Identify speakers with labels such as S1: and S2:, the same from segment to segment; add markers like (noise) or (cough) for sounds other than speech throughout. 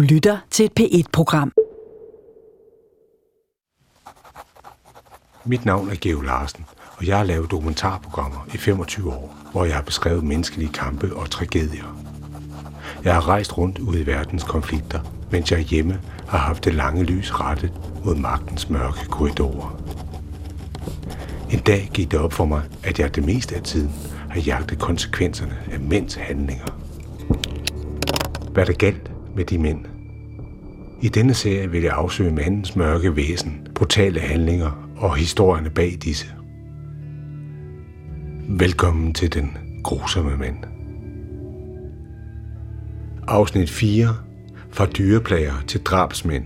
S1: Du lytter til et P1-program.
S2: Mit navn er Geo Larsen, og jeg har lavet dokumentarprogrammer i 25 år, hvor jeg har beskrevet menneskelige kampe og tragedier. Jeg har rejst rundt ud i verdens konflikter, mens jeg hjemme har haft det lange lys rettet mod magtens mørke korridorer. En dag gik det op for mig, at jeg det meste af tiden har jagtet konsekvenserne af mænds handlinger. Hvad der galt med de mænd? I denne serie vil jeg afsøge mandens mørke væsen, brutale handlinger og historierne bag disse. Velkommen til den grusomme mand. Afsnit 4. Fra dyreplager til drabsmænd.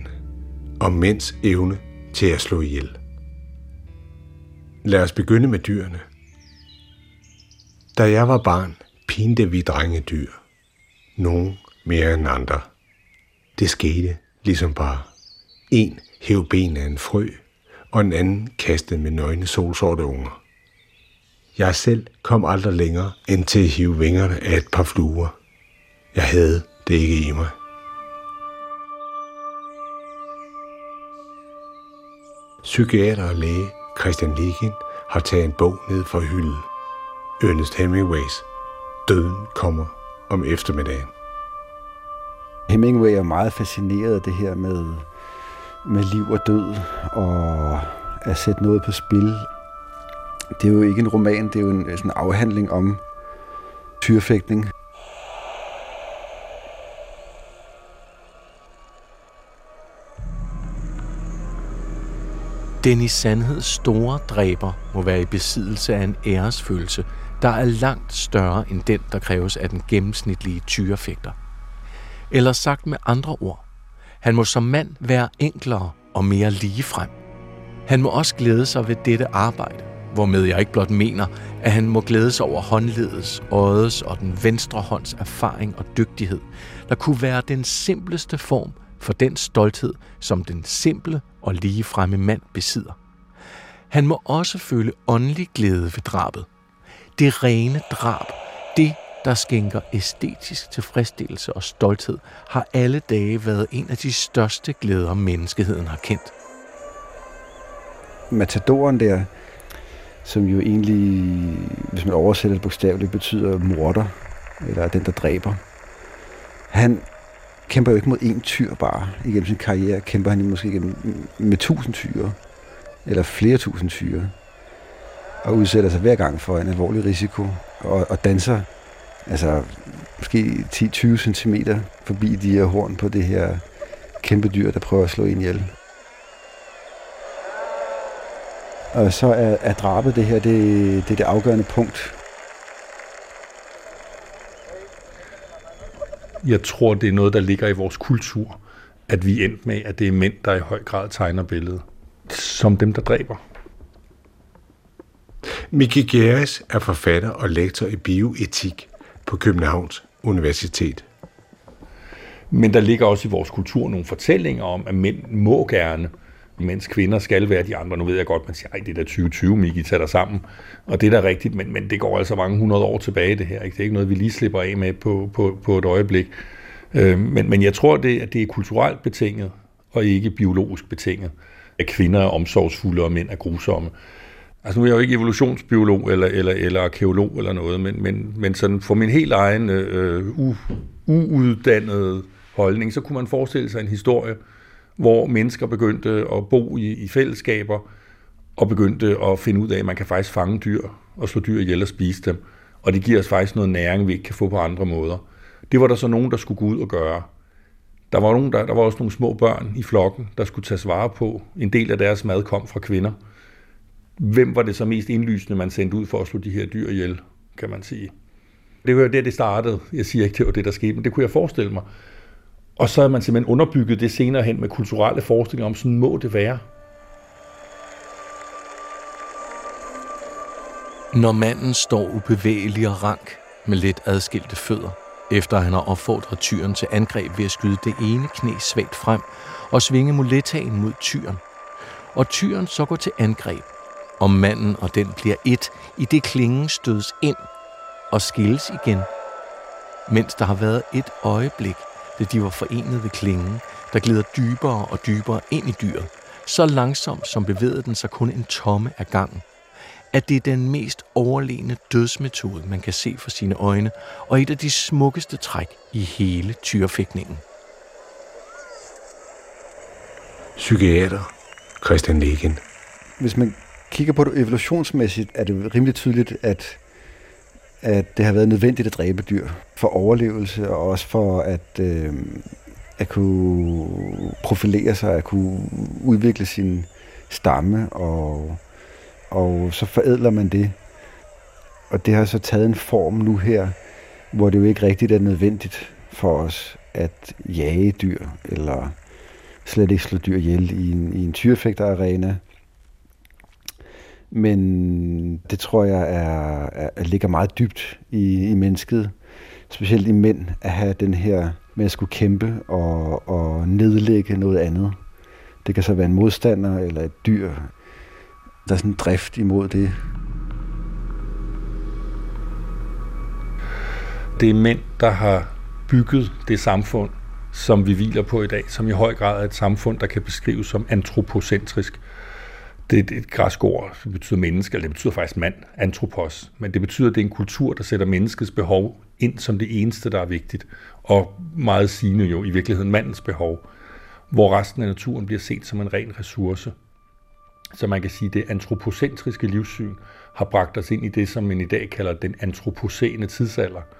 S2: Om mænds evne til at slå ihjel. Lad os begynde med dyrene. Da jeg var barn, pinte vi drenge dyr. Nogle mere end andre. Det skete ligesom bare. En hæv ben af en frø, og en anden kastede med nøgne solsorte unger. Jeg selv kom aldrig længere end til at hive vingerne af et par fluer. Jeg havde det ikke i mig. Psykiater og læge Christian Ligin har taget en bog ned fra hylden. Ernest Hemingways Døden kommer om eftermiddagen.
S3: Hemingway er meget fascineret af det her med, med liv og død, og at sætte noget på spil. Det er jo ikke en roman, det er jo en sådan afhandling om tyrefægtning.
S4: Den i sandhed store dræber må være i besiddelse af en æresfølelse, der er langt større end den, der kræves af den gennemsnitlige tyrefægter. Eller sagt med andre ord, han må som mand være enklere og mere ligefrem. Han må også glæde sig ved dette arbejde, hvormed jeg ikke blot mener, at han må glæde sig over håndledets, øjets og den venstre hånds erfaring og dygtighed, der kunne være den simpleste form for den stolthed, som den simple og ligefremme mand besidder. Han må også føle åndelig glæde ved drabet. Det rene drab, det der skænker æstetisk tilfredsstillelse og stolthed, har alle dage været en af de største glæder, menneskeheden har kendt.
S3: Matadoren der, som jo egentlig, hvis man oversætter det bogstaveligt, betyder morder, eller den, der dræber. Han kæmper jo ikke mod én tyr bare. Igennem sin karriere kæmper han måske igennem med tusind tyre, eller flere tusind tyre, og udsætter sig hver gang for en alvorlig risiko, og, og danser altså måske 10-20 cm forbi de her horn på det her kæmpe dyr, der prøver at slå en ihjel. Og så er, er drabet det her, det, det er det afgørende punkt.
S5: Jeg tror, det er noget, der ligger i vores kultur, at vi er endt med, at det er mænd, der i høj grad tegner billedet. Som dem, der dræber.
S2: Miki Gjeres er forfatter og lektor i bioetik på Københavns Universitet.
S5: Men der ligger også i vores kultur nogle fortællinger om, at mænd må gerne, mens kvinder skal være de andre. Nu ved jeg godt, man siger, at det er da 2020, Miki, tager dig sammen. Og det er da rigtigt, men, men det går altså mange hundrede år tilbage, det her. Ikke? Det er ikke noget, vi lige slipper af med på, på, på et øjeblik. Øh, men, men jeg tror, det, at det er kulturelt betinget, og ikke biologisk betinget, at kvinder er omsorgsfulde og mænd er grusomme. Altså nu er jeg jo ikke evolutionsbiolog eller, eller, eller arkeolog eller noget, men, men, men sådan for min helt egen øh, u, uuddannede holdning, så kunne man forestille sig en historie, hvor mennesker begyndte at bo i, i fællesskaber, og begyndte at finde ud af, at man kan faktisk fange dyr, og slå dyr ihjel og spise dem. Og det giver os faktisk noget næring, vi ikke kan få på andre måder. Det var der så nogen, der skulle gå ud og gøre. Der var, nogen, der, der var også nogle små børn i flokken, der skulle tage vare på. En del af deres mad kom fra kvinder hvem var det så mest indlysende, man sendte ud for at slå de her dyr ihjel, kan man sige. Det var jo det, det startede. Jeg siger ikke, det var det, der skete, men det kunne jeg forestille mig. Og så har man simpelthen underbygget det senere hen med kulturelle forestillinger om, sådan må det være.
S4: Når manden står ubevægelig og rank med lidt adskilte fødder, efter han har opfordret tyren til angreb ved at skyde det ene knæ svagt frem og svinge mulettaen mod tyren, og tyren så går til angreb, og manden og den bliver et, i det klingen stødes ind og skilles igen, mens der har været et øjeblik, da de var forenet ved klingen, der glider dybere og dybere ind i dyret, så langsomt som bevægede den sig kun en tomme af gangen, at det er den mest overlegne dødsmetode, man kan se for sine øjne, og et af de smukkeste træk i hele tyrefægtningen.
S2: Psykiater Christian Legen.
S3: Hvis man kigger på det evolutionsmæssigt, er det rimelig tydeligt, at, at det har været nødvendigt at dræbe dyr for overlevelse, og også for at, øh, at kunne profilere sig, at kunne udvikle sin stamme, og, og så forædler man det. Og det har så taget en form nu her, hvor det jo ikke rigtigt er nødvendigt for os at jage dyr, eller slet ikke slå dyr ihjel i en, i en tyrefægterarena. Men det tror jeg er, er, ligger meget dybt i, i mennesket, specielt i mænd, at have den her med at skulle kæmpe og, og nedlægge noget andet. Det kan så være en modstander eller et dyr. Der er sådan en drift imod det.
S5: Det er mænd, der har bygget det samfund, som vi hviler på i dag, som i høj grad er et samfund, der kan beskrives som antropocentrisk. Det er et græsk ord, som betyder menneske, eller det betyder faktisk mand, antropos. Men det betyder, at det er en kultur, der sætter menneskets behov ind som det eneste, der er vigtigt. Og meget sigende jo i virkeligheden mandens behov, hvor resten af naturen bliver set som en ren ressource. Så man kan sige, at det antropocentriske livssyn har bragt os ind i det, som man i dag kalder den antropocene tidsalder –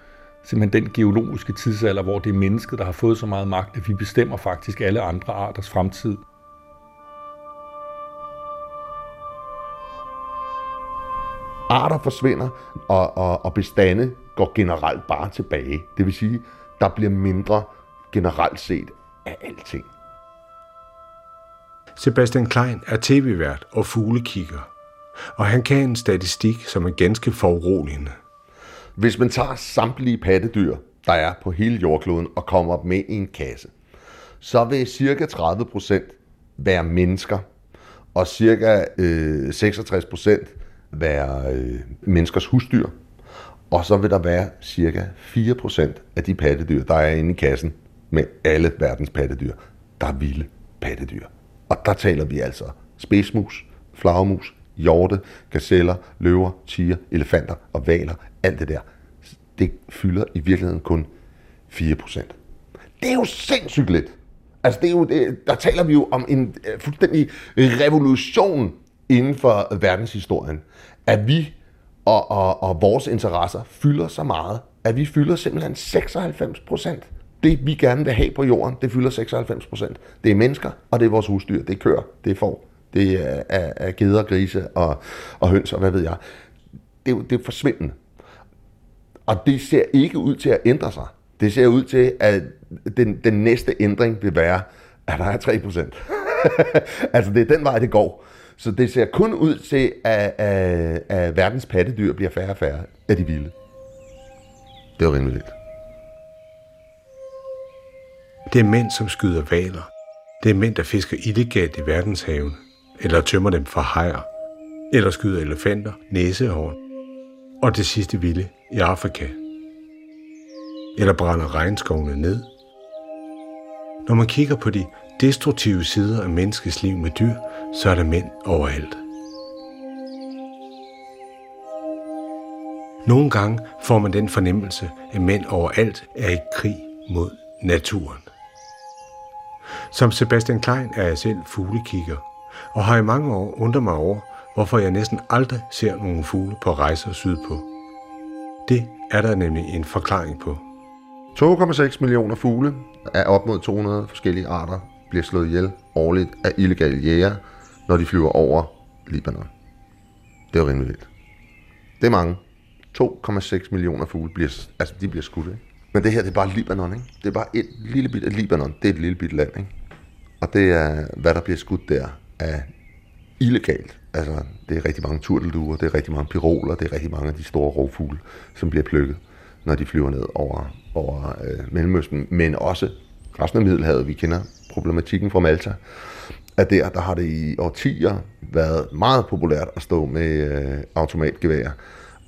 S5: simpelthen den geologiske tidsalder, hvor det er mennesket, der har fået så meget magt, at vi bestemmer faktisk alle andre arters fremtid.
S6: Arter forsvinder, og, og, og bestande går generelt bare tilbage. Det vil sige, der bliver mindre generelt set af alting.
S2: Sebastian Klein er tv-vært og fuglekigger, og han kan en statistik, som er ganske foruroligende –
S6: hvis man tager samtlige pattedyr, der er på hele jordkloden, og kommer med i en kasse, så vil cirka 30% være mennesker, og cirka øh, 66 være øh, menneskers husdyr. Og så vil der være cirka 4% af de pattedyr, der er inde i kassen med alle verdens pattedyr, der er vilde pattedyr. Og der taler vi altså spidsmus, flagermus, hjorte, gazeller, løver, tiger, elefanter og valer, alt det der, det fylder i virkeligheden kun 4%. Det er jo sindssygt lidt. Altså, det er jo, det, der taler vi jo om en øh, fuldstændig revolution inden for verdenshistorien. At vi og, og, og vores interesser fylder så meget, at vi fylder simpelthen 96 procent. Det vi gerne vil have på jorden, det fylder 96 procent. Det er mennesker, og det er vores husdyr. Det er køer, det er får, det er, er, er geder, grise og, og høns og hvad ved jeg. Det det er forsvindende. Og det ser ikke ud til at ændre sig. Det ser ud til, at den, den næste ændring vil være, at der er 3 procent. (laughs) altså det er den vej, det går. Så det ser kun ud til, at, at, at verdens pattedyr bliver færre og færre af de vilde. Det er rimelig rimeligt.
S2: Det er mænd, som skyder valer. Det er mænd, der fisker illegalt i verdenshaven, eller tømmer dem for hajer, eller skyder elefanter, næsehorn, og det sidste vilde i Afrika. Eller brænder regnskovene ned. Når man kigger på de destruktive sider af menneskets liv med dyr, så er der mænd overalt. Nogle gange får man den fornemmelse, at mænd overalt er i krig mod naturen. Som Sebastian Klein er jeg selv fuglekigger, og har i mange år undret mig over, hvorfor jeg næsten aldrig ser nogen fugle på rejser sydpå. Det er der nemlig en forklaring på.
S6: 2,6 millioner fugle af op mod 200 forskellige arter bliver slået ihjel årligt af illegale jæger, når de flyver over Libanon. Det er jo rimelig vildt. Det er mange. 2,6 millioner fugle bliver, altså de bliver skudt, ikke? Men det her, det er bare Libanon, ikke? Det er bare et lille bit af Libanon. Det er et lille bit land, ikke? Og det er, hvad der bliver skudt der af illegalt. Altså, det er rigtig mange turtelduer, det er rigtig mange piroler, det er rigtig mange af de store rovfugle, som bliver plukket, når de flyver ned over, over øh, Mellemøsten. Men også resten af Middelhavet, vi kender problematikken fra Malta, at der, der har det i årtier været meget populært at stå med øh, automatgevær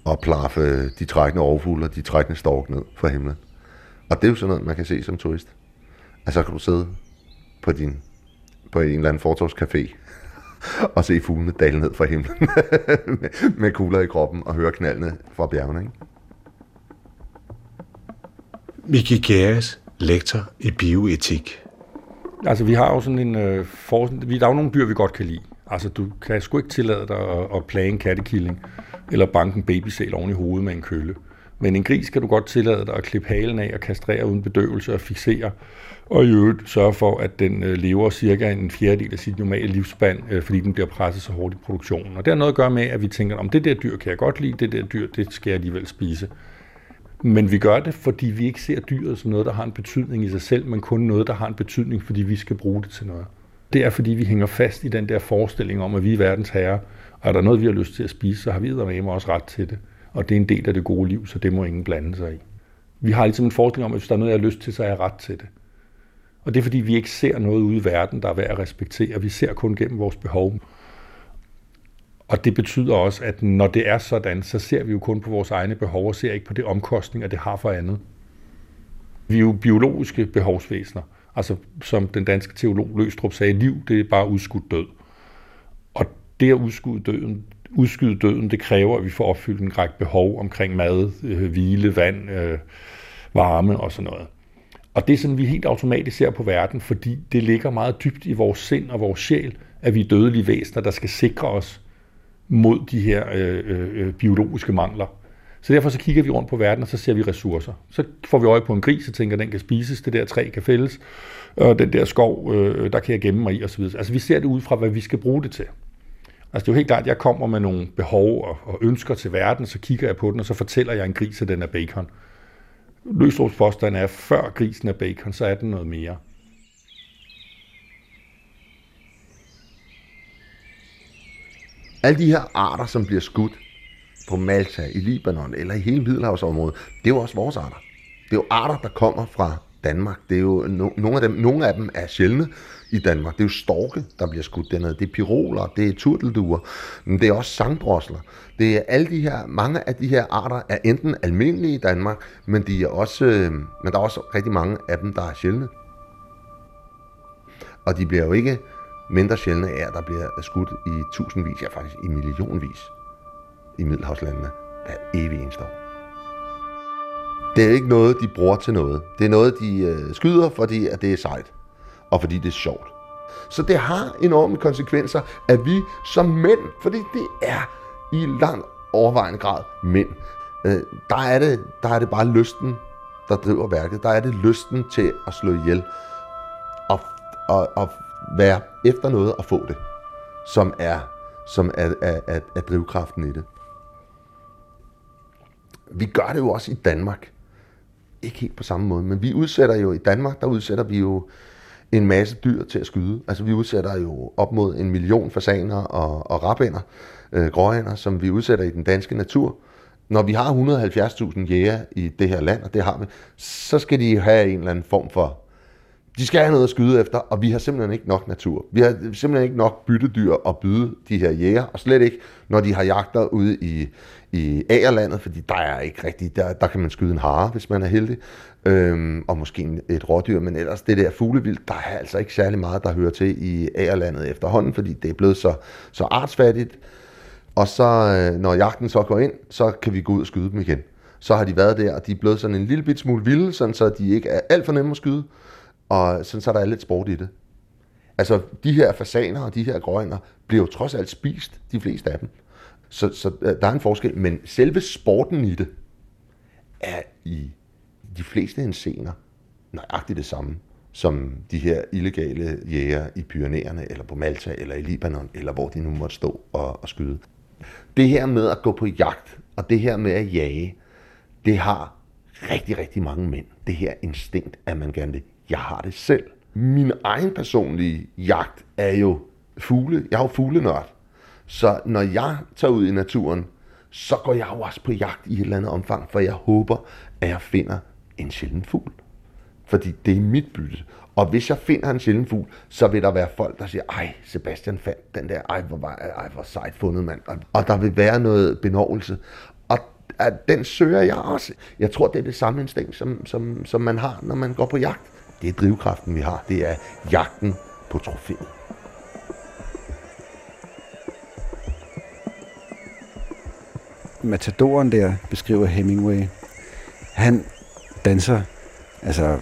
S6: og plaffe de trækkende overfugle og de trækkende stork ned fra himlen. Og det er jo sådan noget, man kan se som turist. Altså kan du sidde på, din, på en eller anden fortorvscafé (laughs) og se fuglene dale ned fra himlen (laughs) med, med kugler i kroppen og høre knaldene fra bjergene. Ikke?
S2: Miki Gæres, lektor i bioetik.
S5: Altså, vi har jo sådan en... Øh, for, vi, der er jo nogle dyr, vi godt kan lide. Altså, du kan sgu ikke tillade dig at, at plage en kattekilling, eller banke en babysæl oven i hovedet med en kølle. Men en gris kan du godt tillade dig at klippe halen af og kastrere uden bedøvelse og fixere, og i øvrigt sørge for, at den øh, lever cirka en fjerdedel af sit normale livsspand, øh, fordi den bliver presset så hårdt i produktionen. Og det har noget at gøre med, at vi tænker, om det der dyr kan jeg godt lide, det der dyr, det skal jeg alligevel spise. Men vi gør det, fordi vi ikke ser dyret som noget, der har en betydning i sig selv, men kun noget, der har en betydning, fordi vi skal bruge det til noget. Det er, fordi vi hænger fast i den der forestilling om, at vi er verdens herre, og er der noget, vi har lyst til at spise, så har vi med også ret til det. Og det er en del af det gode liv, så det må ingen blande sig i. Vi har ligesom en forestilling om, at hvis der er noget, jeg har lyst til, så er jeg ret til det. Og det er, fordi vi ikke ser noget ude i verden, der er værd at respektere. Vi ser kun gennem vores behov. Og det betyder også, at når det er sådan, så ser vi jo kun på vores egne behov og ser ikke på det omkostninger, det har for andet. Vi er jo biologiske behovsvæsener. Altså, som den danske teolog Løstrup sagde, liv, det er bare udskudt død. Og det at udskyde døden, udskyde døden, det kræver, at vi får opfyldt en række behov omkring mad, øh, hvile, vand, øh, varme og sådan noget. Og det er sådan, vi helt automatisk ser på verden, fordi det ligger meget dybt i vores sind og vores sjæl, at vi er dødelige væsener, der skal sikre os mod de her øh, øh, øh, biologiske mangler. Så derfor så kigger vi rundt på verden, og så ser vi ressourcer. Så får vi øje på en gris, og tænker, at den kan spises, det der træ kan fældes, og den der skov, øh, der kan jeg gemme mig i, osv. Altså vi ser det ud fra, hvad vi skal bruge det til. Altså det er jo helt klart, at jeg kommer med nogle behov og, og ønsker til verden, så kigger jeg på den, og så fortæller jeg en gris, at den er bacon. Løsdrups er, at før grisen er bacon, så er den noget mere.
S6: Alle de her arter, som bliver skudt på Malta, i Libanon eller i hele Middelhavsområdet, det er jo også vores arter. Det er jo arter, der kommer fra Danmark. Det er jo no, nogle af dem, nogle af dem er sjældne i Danmark. Det er jo storke, der bliver skudt dernede. Det er piroler, det er turtelduer, men det er også sangdrosler. Det er alle de her, mange af de her arter er enten almindelige i Danmark, men, de er også, øh, men der er også rigtig mange af dem, der er sjældne. Og de bliver jo ikke mindre sjældne er, der bliver skudt i tusindvis, ja faktisk i millionvis i Middelhavslandene hver evig eneste år. Det er ikke noget, de bruger til noget. Det er noget, de øh, skyder, fordi at det er sejt, og fordi det er sjovt. Så det har enorme konsekvenser, at vi som mænd, fordi det er i lang overvejende grad mænd, øh, der, er det, der er det bare lysten, der driver værket. Der er det lysten til at slå ihjel og, og, og være efter noget og få det, som er, som er, er, er, er drivkraften i det. Vi gør det jo også i Danmark. Ikke helt på samme måde, men vi udsætter jo i Danmark, der udsætter vi jo en masse dyr til at skyde. Altså vi udsætter jo op mod en million fasaner og, og rabænder, øh, gråænder, som vi udsætter i den danske natur. Når vi har 170.000 jæger i det her land, og det har vi, så skal de have en eller anden form for de skal have noget at skyde efter, og vi har simpelthen ikke nok natur. Vi har simpelthen ikke nok byttedyr at byde de her jæger, og slet ikke, når de har jagter ude i, i Agerlandet, fordi der er ikke rigtigt, der, der kan man skyde en hare, hvis man er heldig, øhm, og måske et rådyr, men ellers det der fuglevild, der er altså ikke særlig meget, der hører til i Agerlandet efterhånden, fordi det er blevet så, så artsfattigt, og så øh, når jagten så går ind, så kan vi gå ud og skyde dem igen. Så har de været der, og de er blevet sådan en lille bit smule vilde, sådan så de ikke er alt for nemme at skyde, og sådan så der er lidt sport i det. Altså, de her fasaner og de her grønner bliver jo trods alt spist, de fleste af dem. Så, så øh, der er en forskel, men selve sporten i det er i de fleste hensener nøjagtigt det samme som de her illegale jæger i Pyrenæerne, eller på Malta, eller i Libanon, eller hvor de nu måtte stå og, og skyde. Det her med at gå på jagt, og det her med at jage, det har rigtig, rigtig mange mænd. Det her instinkt, at man gerne vil jeg har det selv. Min egen personlige jagt er jo fugle. Jeg er jo fuglenørd. Så når jeg tager ud i naturen, så går jeg jo også på jagt i et eller andet omfang, for jeg håber, at jeg finder en sjælden fugl. Fordi det er mit bytte. Og hvis jeg finder en sjælden fugl, så vil der være folk, der siger, ej, Sebastian fandt den der, ej, hvor, var, ej, hvor sejt fundet, mand. Og der vil være noget benovelse. At den søger jeg også. Jeg tror, det er det samme instinkt, som, som, som man har, når man går på jagt Det er drivkraften, vi har. Det er jagten på trofæet.
S3: Matadoren der, beskriver Hemingway, han danser altså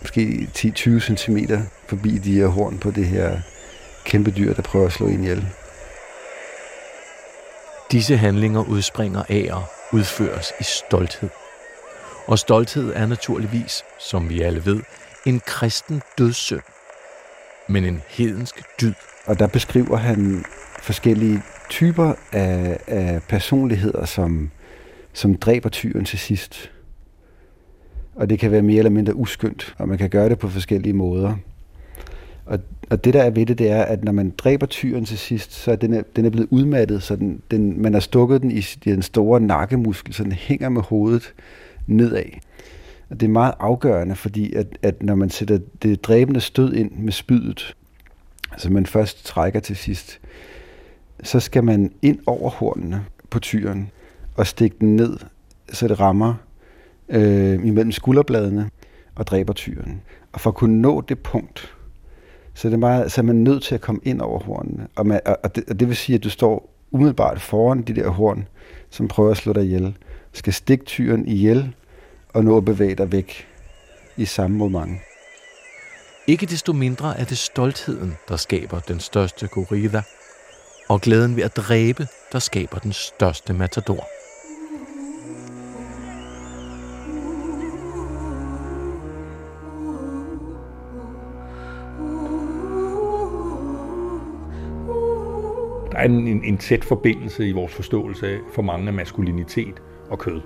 S3: måske 10-20 cm forbi de her horn på det her kæmpe dyr, der prøver at slå ind ihjel.
S4: Disse handlinger udspringer af og udføres i stolthed. Og stolthed er naturligvis, som vi alle ved, en kristen dødssynd, men en hedensk dyd.
S3: Og der beskriver han forskellige typer af, af personligheder, som, som dræber tyren til sidst. Og det kan være mere eller mindre uskyndt, og man kan gøre det på forskellige måder. Og, og det der er ved det, det er, at når man dræber tyren til sidst, så er den, er, den er blevet udmattet, så den, den, man har stukket den i den store nakkemuskel, så den hænger med hovedet nedad. Og det er meget afgørende, fordi at, at når man sætter det dræbende stød ind med spydet, altså man først trækker til sidst, så skal man ind over hornene på tyren og stikke den ned, så det rammer øh, imellem skulderbladene og dræber tyren. Og for at kunne nå det punkt, så, det er meget, så er man nødt til at komme ind over hornene. Og, man, og, det, og det vil sige, at du står umiddelbart foran de der horn, som prøver at slå dig ihjel. Skal stikke tyren ihjel og nå at bevæge dig væk i samme moment.
S4: Ikke desto mindre er det stoltheden, der skaber den største gorilla, og glæden ved at dræbe, der skaber den største matador.
S5: En, en, en tæt forbindelse i vores forståelse af for mange af maskulinitet og kød.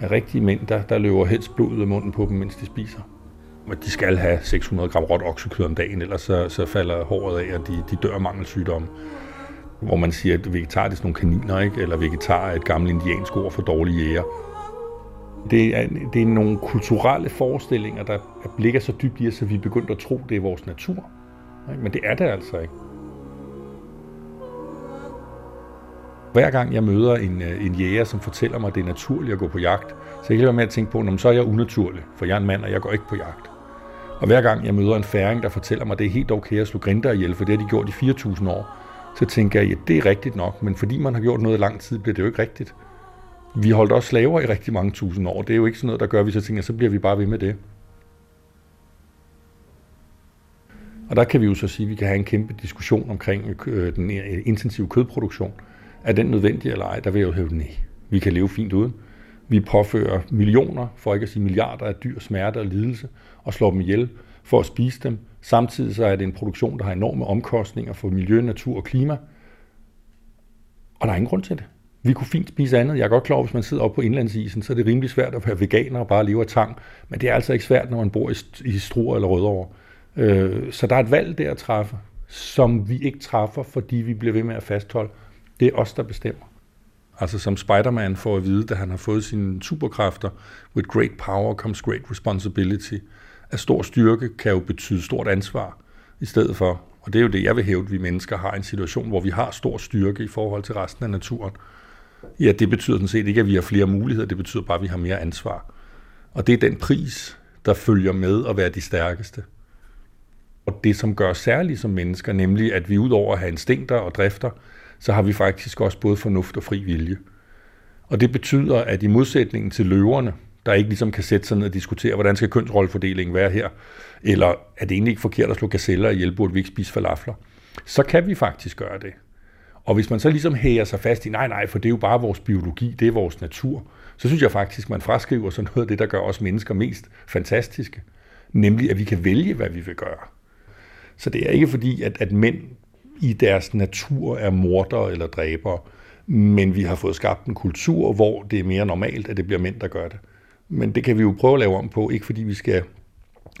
S5: Af rigtige mænd, der, der løber helst blod ud af munden på dem, mens de spiser. Og de skal have 600 gram råt oksekød om dagen, ellers så, så falder håret af, og de, de dør af mangelsygdomme. Hvor man siger, at vegetar det er sådan nogle kaniner, ikke? eller vegetar er et gammelt indiansk ord for dårlige jæger. Det er, det er nogle kulturelle forestillinger, der ligger så dybt i os, at vi er begyndt at tro, det er vores natur. Men det er det altså ikke. Hver gang jeg møder en, øh, en jæger, som fortæller mig, at det er naturligt at gå på jagt, så jeg kan være med at tænke på, at så er jeg unaturlig, for jeg er en mand, og jeg går ikke på jagt. Og hver gang jeg møder en færing, der fortæller mig, at det er helt okay at slå grinder ihjel, for det har de gjort i 4.000 år, så tænker jeg, at ja, det er rigtigt nok, men fordi man har gjort noget i lang tid, bliver det jo ikke rigtigt. Vi holdt også slaver i rigtig mange tusind år. Det er jo ikke sådan noget, der gør, at vi så tænker, så bliver vi bare ved med det. Og der kan vi jo så sige, at vi kan have en kæmpe diskussion omkring øh, den intensive kødproduktion. Er den nødvendig eller ej? Der vil jeg jo hæve nej. Vi kan leve fint uden. Vi påfører millioner, for ikke at sige milliarder af dyr smerte og lidelse, og slår dem ihjel for at spise dem. Samtidig så er det en produktion, der har enorme omkostninger for miljø, natur og klima. Og der er ingen grund til det. Vi kunne fint spise andet. Jeg er godt klar over, hvis man sidder oppe på indlandsisen, så er det rimelig svært at være veganer og bare leve af tang. Men det er altså ikke svært, når man bor i Struer eller Rødovre. Øh, så der er et valg der at træffe, som vi ikke træffer, fordi vi bliver ved med at fastholde. Det er os, der bestemmer. Altså som Spider-Man får at vide, da han har fået sine superkræfter, with great power comes great responsibility. At stor styrke kan jo betyde stort ansvar i stedet for. Og det er jo det, jeg vil hæve, at vi mennesker har en situation, hvor vi har stor styrke i forhold til resten af naturen. Ja, det betyder sådan set ikke, at vi har flere muligheder, det betyder bare, at vi har mere ansvar. Og det er den pris, der følger med at være de stærkeste. Og det, som gør os særligt som mennesker, nemlig at vi udover at have instinkter og drifter, så har vi faktisk også både fornuft og fri vilje. Og det betyder, at i modsætningen til løverne, der ikke ligesom kan sætte sig ned og diskutere, hvordan skal kønsrollefordelingen være her, eller er det egentlig ikke forkert at slå gazeller ihjel, burde vi ikke spise falafler, så kan vi faktisk gøre det. Og hvis man så ligesom hæger sig fast i, nej, nej, for det er jo bare vores biologi, det er vores natur, så synes jeg faktisk, man fraskriver sådan noget af det, der gør os mennesker mest fantastiske. Nemlig, at vi kan vælge, hvad vi vil gøre. Så det er ikke fordi, at, at mænd i deres natur er morder eller dræbere, men vi har fået skabt en kultur, hvor det er mere normalt, at det bliver mænd, der gør det. Men det kan vi jo prøve at lave om på, ikke fordi vi skal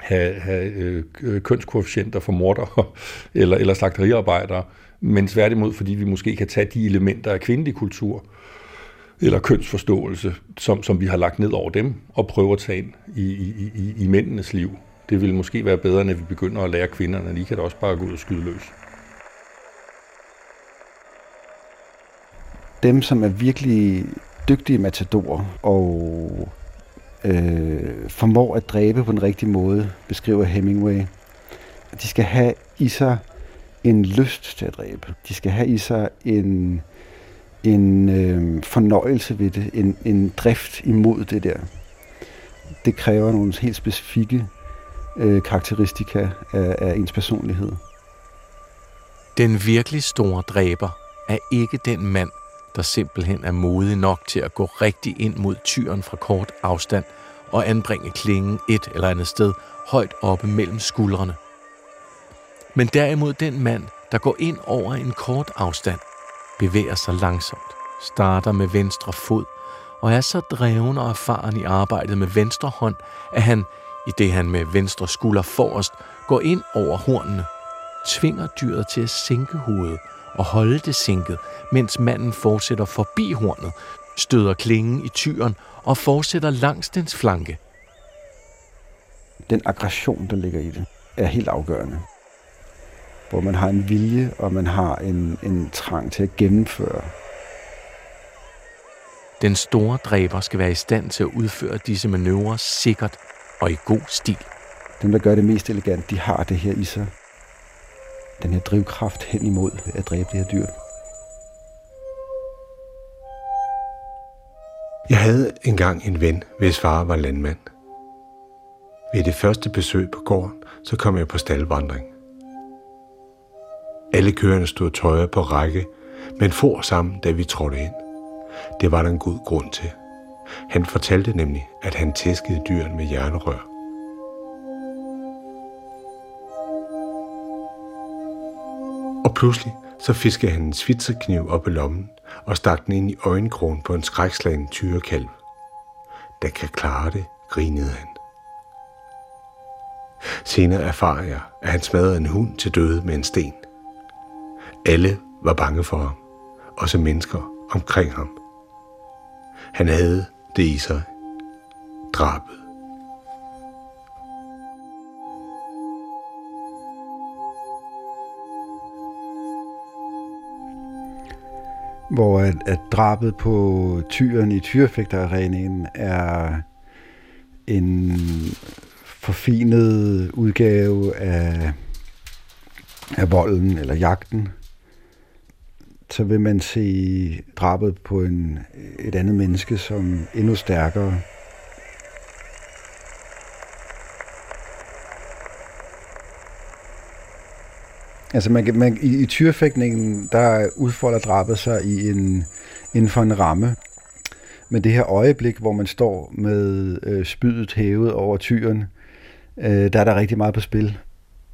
S5: have, have øh, kønskoefficienter for morder (laughs) eller, eller slagteriarbejdere, men tværtimod, fordi vi måske kan tage de elementer af kvindelig kultur, eller kønsforståelse, som, som vi har lagt ned over dem, og prøve at tage ind i, i, i, i mændenes liv. Det vil måske være bedre, når vi begynder at lære kvinderne, at de kan da også bare gå ud og skyde løs.
S3: Dem, som er virkelig dygtige matadorer og øh, formår at dræbe på den rigtige måde, beskriver Hemingway. De skal have i sig en lyst til at dræbe. De skal have i sig en, en øh, fornøjelse ved det, en, en drift imod det der. Det kræver nogle helt specifikke øh, karakteristika af, af ens personlighed.
S4: Den virkelig store dræber er ikke den mand, der simpelthen er modig nok til at gå rigtig ind mod tyren fra kort afstand og anbringe klingen et eller andet sted højt oppe mellem skuldrene. Men derimod den mand, der går ind over en kort afstand, bevæger sig langsomt, starter med venstre fod og er så dreven og erfaren i arbejdet med venstre hånd, at han, i det han med venstre skulder forrest, går ind over hornene, tvinger dyret til at sænke hovedet og holde det sænket, mens manden fortsætter forbi hornet, støder klingen i tyren og fortsætter langs dens flanke.
S3: Den aggression, der ligger i det, er helt afgørende. Hvor man har en vilje, og man har en, en trang til at gennemføre.
S4: Den store dræber skal være i stand til at udføre disse manøvrer sikkert og i god stil.
S3: Dem, der gør det mest elegant, de har det her i sig. Den her drivkraft hen imod at dræbe det her dyr.
S2: Jeg havde engang en ven, hvis far var landmand. Ved det første besøg på gården, så kom jeg på staldvandring. Alle køerne stod tøjet på række, men for sammen, da vi trådte ind. Det var der en god grund til. Han fortalte nemlig, at han tæskede dyrene med jernrør. Pludselig så fiskede han en svitserkniv op i lommen og stak den ind i øjenkrogen på en skrækslagen tyrekalv. Der kan klare det, grinede han. Senere erfarer jeg, at han smadrede en hund til døde med en sten. Alle var bange for ham, også mennesker omkring ham. Han havde det i sig. Drabet.
S3: Hvor at, at drabet på tyren i tyrefægterarenaen er en forfinet udgave af, af volden eller jagten, så vil man se drabet på en, et andet menneske som endnu stærkere. Altså man, man, i, i tyrefægtningen, der udfolder drabet sig i en, inden for en ramme. Men det her øjeblik, hvor man står med øh, spydet hævet over tyren, øh, der er der rigtig meget på spil.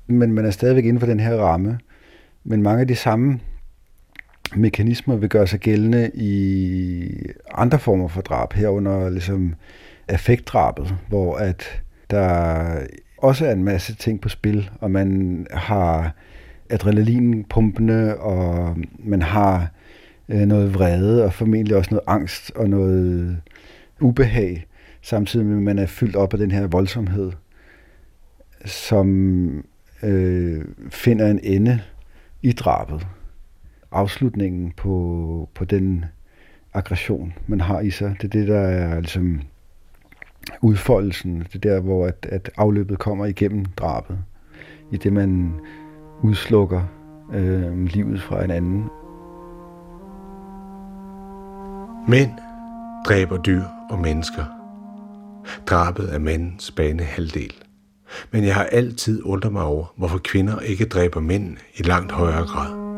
S3: Men man er stadigvæk inden for den her ramme. Men mange af de samme mekanismer vil gøre sig gældende i andre former for drab, herunder ligesom affektdrabet, hvor at der også er en masse ting på spil, og man har adrenalinpumpende, og man har øh, noget vrede, og formentlig også noget angst og noget ubehag, samtidig med, at man er fyldt op af den her voldsomhed, som øh, finder en ende i drabet. Afslutningen på, på den aggression, man har i sig. Det er det, der er ligesom udfoldelsen. Det er der, hvor at, at afløbet kommer igennem drabet. I det, man udslukker øh, livet fra en anden.
S2: Mænd dræber dyr og mennesker. Drabet er mandens bane halvdel. Men jeg har altid undret mig over, hvorfor kvinder ikke dræber mænd i langt højere grad.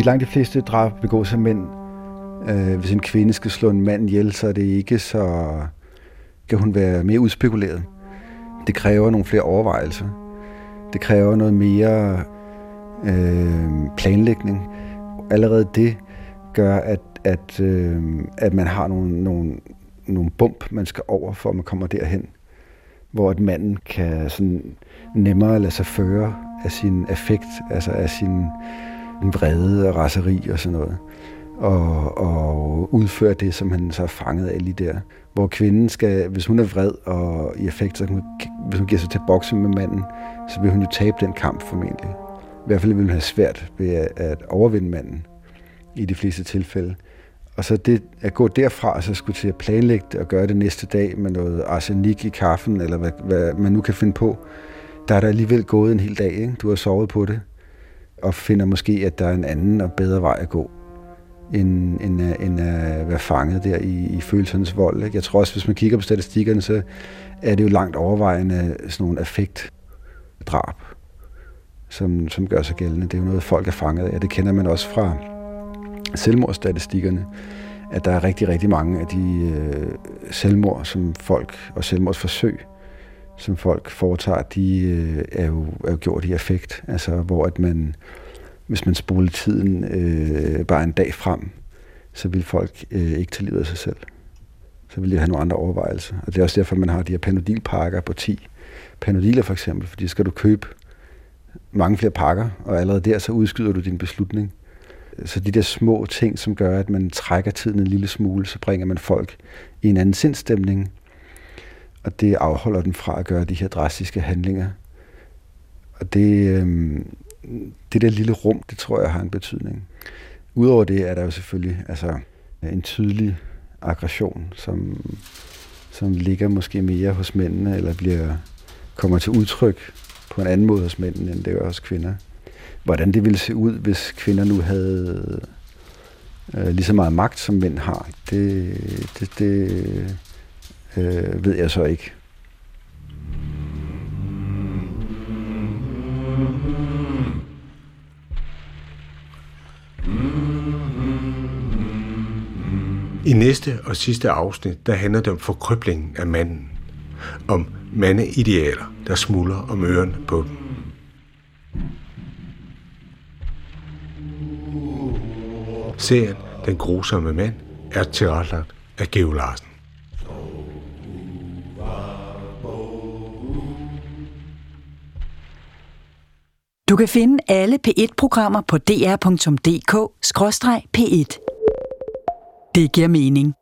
S3: I langt de fleste drab begås af mænd. Øh, hvis en kvinde skal slå en mand ihjel, så er det ikke så... kan hun være mere udspekuleret. Det kræver nogle flere overvejelser. Det kræver noget mere øh, planlægning. Allerede det gør, at, at, øh, at man har nogle, nogle, nogle bump, man skal over, for at man kommer derhen. Hvor at manden kan sådan nemmere lade sig føre af sin affekt, altså af sin vrede og raseri og sådan noget. Og, og udføre det, som han så er fanget af lige der hvor kvinden skal, hvis hun er vred og i effekt, så hun, hvis hun giver sig til at bokse med manden, så vil hun jo tabe den kamp formentlig. I hvert fald vil hun have svært ved at, at overvinde manden i de fleste tilfælde. Og så det at gå derfra, og så skulle til at planlægge det og gøre det næste dag med noget arsenik i kaffen, eller hvad, hvad man nu kan finde på, der er der alligevel gået en hel dag. Ikke? Du har sovet på det, og finder måske, at der er en anden og bedre vej at gå, end, end, øh, end at øh, være fanget der i, i følelsernes vold. Ikke? Jeg tror også, hvis man kigger på statistikkerne, så er det jo langt overvejende sådan nogle affektdrab, som, som gør sig gældende. Det er jo noget, folk er fanget af. Det kender man også fra selvmordsstatistikkerne, at der er rigtig, rigtig mange af de øh, selvmord, som folk og selvmordsforsøg, som folk foretager, de øh, er, jo, er jo gjort i affekt. Altså, hvor at man, hvis man spoler tiden øh, bare en dag frem, så vil folk øh, ikke tage livet af sig selv. Så vil de have nogle andre overvejelser. Og det er også derfor, man har de her panodilpakker på 10 panodiler for eksempel, fordi skal du købe mange flere pakker, og allerede der så udskyder du din beslutning. Så de der små ting, som gør, at man trækker tiden en lille smule, så bringer man folk i en anden sindstemning, og det afholder dem fra at gøre de her drastiske handlinger. Og det, øh, det der lille rum, det tror jeg har en betydning. Udover det er der jo selvfølgelig altså, en tydelig aggression, som, som ligger måske mere hos mændene, eller bliver, kommer til udtryk på en anden måde hos mændene, end det gør hos kvinder. Hvordan det ville se ud, hvis kvinder nu havde øh, lige så meget magt, som mænd har, det, det, det øh, ved jeg så ikke.
S2: I næste og sidste afsnit, der handler det om forkryblingen af manden. Om mandeidealer, der smuldrer om ørerne på dem. Serien Den grusomme mand er tilrettelagt af Geo Larsen.
S1: Du kan finde alle P1-programmer på dr.dk-p1. Det giver mening.